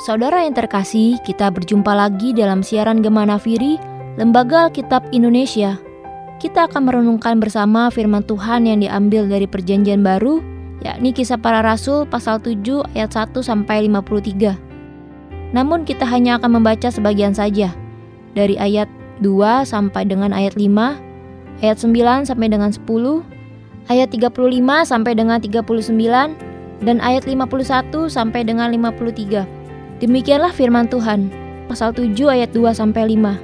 Saudara yang terkasih, kita berjumpa lagi dalam siaran Gemana Firi, Lembaga Alkitab Indonesia. Kita akan merenungkan bersama firman Tuhan yang diambil dari Perjanjian Baru, yakni Kisah Para Rasul pasal 7 ayat 1 sampai 53. Namun kita hanya akan membaca sebagian saja, dari ayat 2 sampai dengan ayat 5, ayat 9 sampai dengan 10, ayat 35 sampai dengan 39, dan ayat 51 sampai dengan 53. Demikianlah firman Tuhan, pasal 7 ayat 2 sampai 5.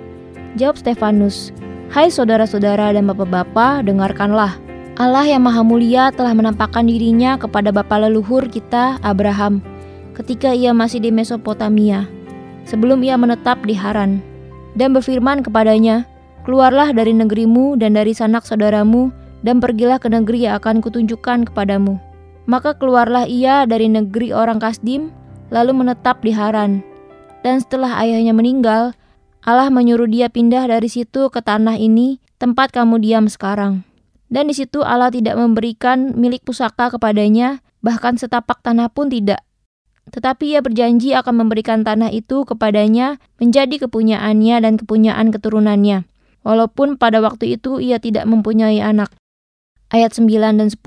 Jawab Stefanus, "Hai saudara-saudara dan bapak-bapak, dengarkanlah. Allah yang Maha Mulia telah menampakkan dirinya kepada bapa leluhur kita, Abraham, ketika ia masih di Mesopotamia, sebelum ia menetap di Haran, dan berfirman kepadanya, Keluarlah dari negerimu dan dari sanak saudaramu, dan pergilah ke negeri yang akan kutunjukkan kepadamu. Maka keluarlah ia dari negeri orang Kasdim, lalu menetap di Haran. Dan setelah ayahnya meninggal, Allah menyuruh dia pindah dari situ ke tanah ini, tempat kamu diam sekarang. Dan di situ Allah tidak memberikan milik pusaka kepadanya, bahkan setapak tanah pun tidak. Tetapi ia berjanji akan memberikan tanah itu kepadanya menjadi kepunyaannya dan kepunyaan keturunannya. Walaupun pada waktu itu ia tidak mempunyai anak. Ayat 9 dan 10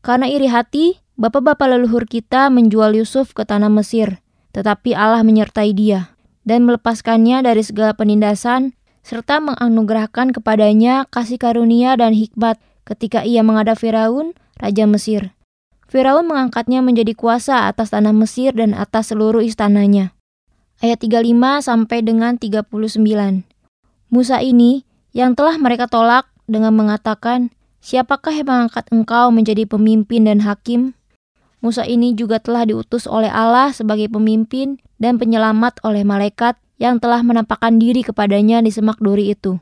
Karena iri hati, Bapak-bapak leluhur kita menjual Yusuf ke tanah Mesir, tetapi Allah menyertai dia dan melepaskannya dari segala penindasan serta menganugerahkan kepadanya kasih karunia dan hikmat ketika ia menghadap Firaun, raja Mesir. Firaun mengangkatnya menjadi kuasa atas tanah Mesir dan atas seluruh istananya. Ayat 35 sampai dengan 39. Musa ini yang telah mereka tolak dengan mengatakan, Siapakah yang mengangkat engkau menjadi pemimpin dan hakim? Musa ini juga telah diutus oleh Allah sebagai pemimpin dan penyelamat oleh malaikat yang telah menampakkan diri kepadanya di semak duri itu.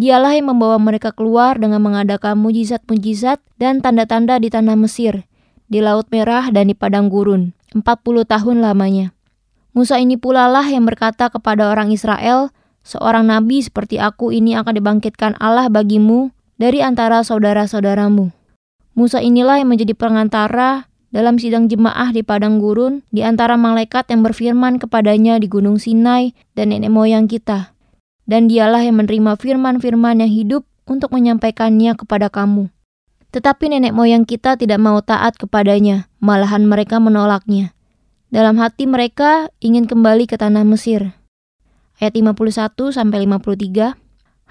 Dialah yang membawa mereka keluar dengan mengadakan mujizat-mujizat dan tanda-tanda di tanah Mesir, di Laut Merah dan di Padang Gurun, 40 tahun lamanya. Musa ini pula lah yang berkata kepada orang Israel, seorang nabi seperti aku ini akan dibangkitkan Allah bagimu dari antara saudara-saudaramu. Musa inilah yang menjadi pengantara dalam sidang jemaah di padang gurun di antara malaikat yang berfirman kepadanya di gunung Sinai dan nenek moyang kita. Dan dialah yang menerima firman-firman yang hidup untuk menyampaikannya kepada kamu. Tetapi nenek moyang kita tidak mau taat kepadanya, malahan mereka menolaknya. Dalam hati mereka ingin kembali ke tanah Mesir. Ayat 51 sampai 53.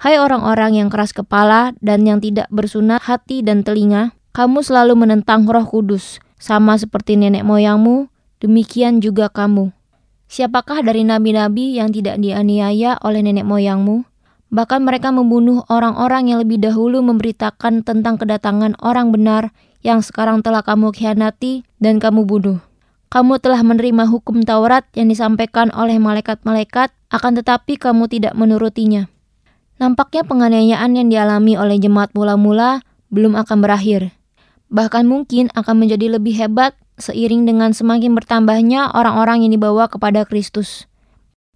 Hai orang-orang yang keras kepala dan yang tidak bersunat hati dan telinga, kamu selalu menentang Roh Kudus sama seperti nenek moyangmu, demikian juga kamu. Siapakah dari nabi-nabi yang tidak dianiaya oleh nenek moyangmu? Bahkan mereka membunuh orang-orang yang lebih dahulu memberitakan tentang kedatangan orang benar yang sekarang telah kamu khianati dan kamu bunuh. Kamu telah menerima hukum Taurat yang disampaikan oleh malaikat-malaikat, akan tetapi kamu tidak menurutinya. Nampaknya penganiayaan yang dialami oleh jemaat mula-mula belum akan berakhir bahkan mungkin akan menjadi lebih hebat seiring dengan semakin bertambahnya orang-orang yang dibawa kepada Kristus.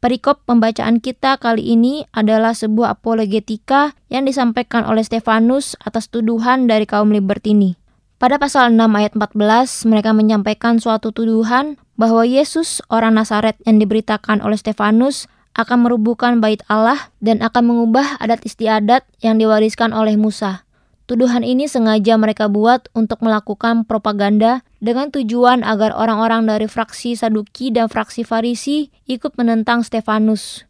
Perikop pembacaan kita kali ini adalah sebuah apologetika yang disampaikan oleh Stefanus atas tuduhan dari kaum Libertini. Pada pasal 6 ayat 14, mereka menyampaikan suatu tuduhan bahwa Yesus, orang Nazaret yang diberitakan oleh Stefanus, akan merubuhkan bait Allah dan akan mengubah adat istiadat yang diwariskan oleh Musa. Tuduhan ini sengaja mereka buat untuk melakukan propaganda dengan tujuan agar orang-orang dari fraksi Saduki dan fraksi Farisi ikut menentang Stefanus.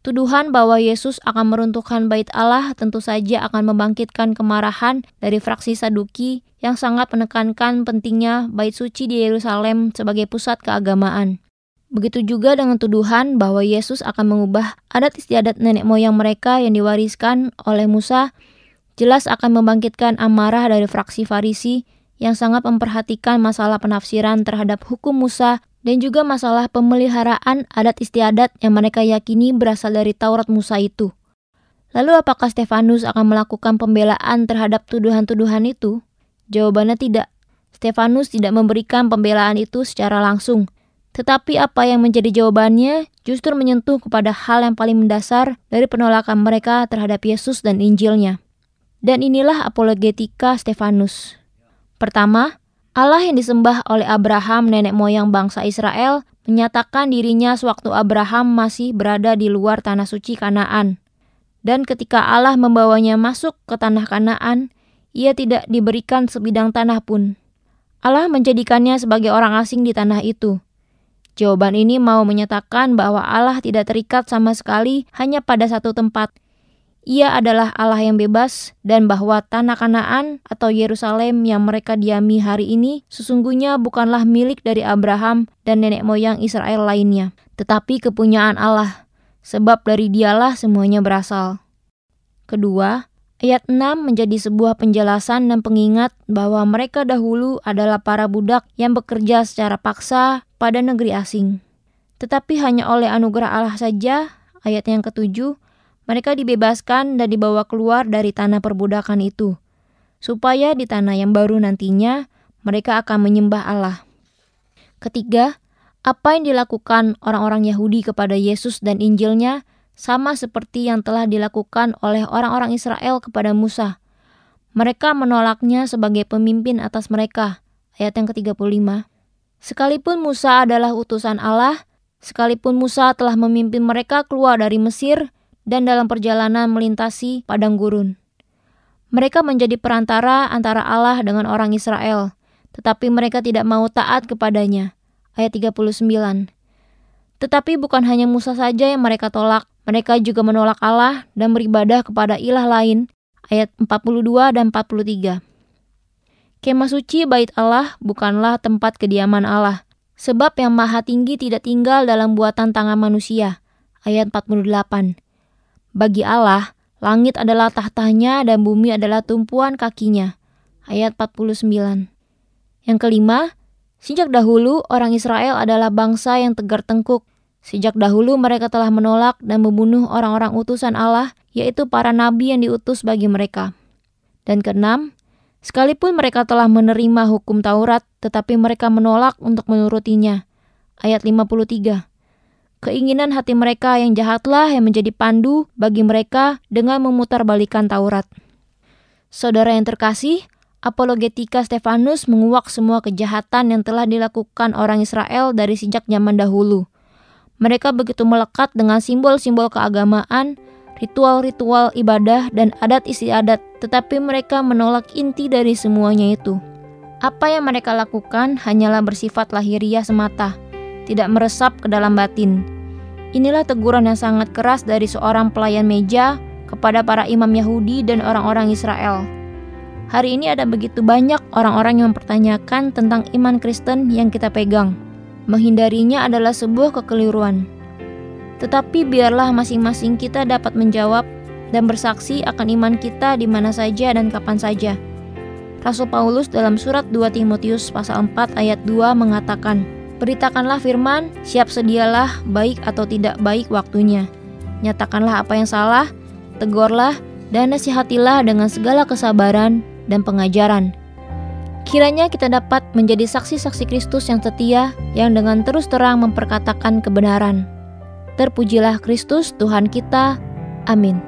Tuduhan bahwa Yesus akan meruntuhkan bait Allah tentu saja akan membangkitkan kemarahan dari fraksi Saduki yang sangat menekankan pentingnya bait suci di Yerusalem sebagai pusat keagamaan. Begitu juga dengan tuduhan bahwa Yesus akan mengubah adat istiadat nenek moyang mereka yang diwariskan oleh Musa jelas akan membangkitkan amarah dari fraksi Farisi yang sangat memperhatikan masalah penafsiran terhadap hukum Musa dan juga masalah pemeliharaan adat istiadat yang mereka yakini berasal dari Taurat Musa itu. Lalu apakah Stefanus akan melakukan pembelaan terhadap tuduhan-tuduhan itu? Jawabannya tidak. Stefanus tidak memberikan pembelaan itu secara langsung. Tetapi apa yang menjadi jawabannya justru menyentuh kepada hal yang paling mendasar dari penolakan mereka terhadap Yesus dan Injilnya. Dan inilah apologetika Stefanus. Pertama, Allah yang disembah oleh Abraham nenek moyang bangsa Israel menyatakan dirinya sewaktu Abraham masih berada di luar tanah suci Kanaan. Dan ketika Allah membawanya masuk ke tanah Kanaan, ia tidak diberikan sebidang tanah pun. Allah menjadikannya sebagai orang asing di tanah itu. Jawaban ini mau menyatakan bahwa Allah tidak terikat sama sekali hanya pada satu tempat, ia adalah Allah yang bebas dan bahwa tanah Kanaan atau Yerusalem yang mereka diami hari ini sesungguhnya bukanlah milik dari Abraham dan nenek moyang Israel lainnya, tetapi kepunyaan Allah, sebab dari dialah semuanya berasal. Kedua, ayat 6 menjadi sebuah penjelasan dan pengingat bahwa mereka dahulu adalah para budak yang bekerja secara paksa pada negeri asing. Tetapi hanya oleh anugerah Allah saja, ayat yang ketujuh, mereka dibebaskan dan dibawa keluar dari tanah perbudakan itu, supaya di tanah yang baru nantinya mereka akan menyembah Allah. Ketiga, apa yang dilakukan orang-orang Yahudi kepada Yesus dan Injilnya sama seperti yang telah dilakukan oleh orang-orang Israel kepada Musa. Mereka menolaknya sebagai pemimpin atas mereka. Ayat yang ke-35. Sekalipun Musa adalah utusan Allah, sekalipun Musa telah memimpin mereka keluar dari Mesir, dan dalam perjalanan melintasi padang gurun. Mereka menjadi perantara antara Allah dengan orang Israel, tetapi mereka tidak mau taat kepadanya. Ayat 39. Tetapi bukan hanya Musa saja yang mereka tolak, mereka juga menolak Allah dan beribadah kepada ilah lain. Ayat 42 dan 43. Kemah suci bait Allah bukanlah tempat kediaman Allah, sebab yang maha tinggi tidak tinggal dalam buatan tangan manusia. Ayat 48. Bagi Allah, langit adalah tahtanya dan bumi adalah tumpuan kakinya. Ayat 49. Yang kelima, sejak dahulu orang Israel adalah bangsa yang tegar tengkuk. Sejak dahulu mereka telah menolak dan membunuh orang-orang utusan Allah, yaitu para nabi yang diutus bagi mereka. Dan keenam, sekalipun mereka telah menerima hukum Taurat, tetapi mereka menolak untuk menurutinya. Ayat 53. Keinginan hati mereka yang jahatlah yang menjadi pandu bagi mereka dengan memutarbalikan Taurat. Saudara yang terkasih, apologetika Stefanus menguak semua kejahatan yang telah dilakukan orang Israel dari sejak zaman dahulu. Mereka begitu melekat dengan simbol-simbol keagamaan, ritual-ritual ibadah, dan adat istiadat, tetapi mereka menolak inti dari semuanya itu. Apa yang mereka lakukan hanyalah bersifat lahiriah semata – tidak meresap ke dalam batin. Inilah teguran yang sangat keras dari seorang pelayan meja kepada para imam Yahudi dan orang-orang Israel. Hari ini ada begitu banyak orang-orang yang mempertanyakan tentang iman Kristen yang kita pegang. Menghindarinya adalah sebuah kekeliruan. Tetapi biarlah masing-masing kita dapat menjawab dan bersaksi akan iman kita di mana saja dan kapan saja. Rasul Paulus dalam surat 2 Timotius pasal 4 ayat 2 mengatakan, Beritakanlah firman, siap sedialah baik atau tidak baik waktunya. Nyatakanlah apa yang salah, tegurlah, dan nasihatilah dengan segala kesabaran dan pengajaran. Kiranya kita dapat menjadi saksi-saksi Kristus yang setia, yang dengan terus terang memperkatakan kebenaran. Terpujilah Kristus Tuhan kita. Amin.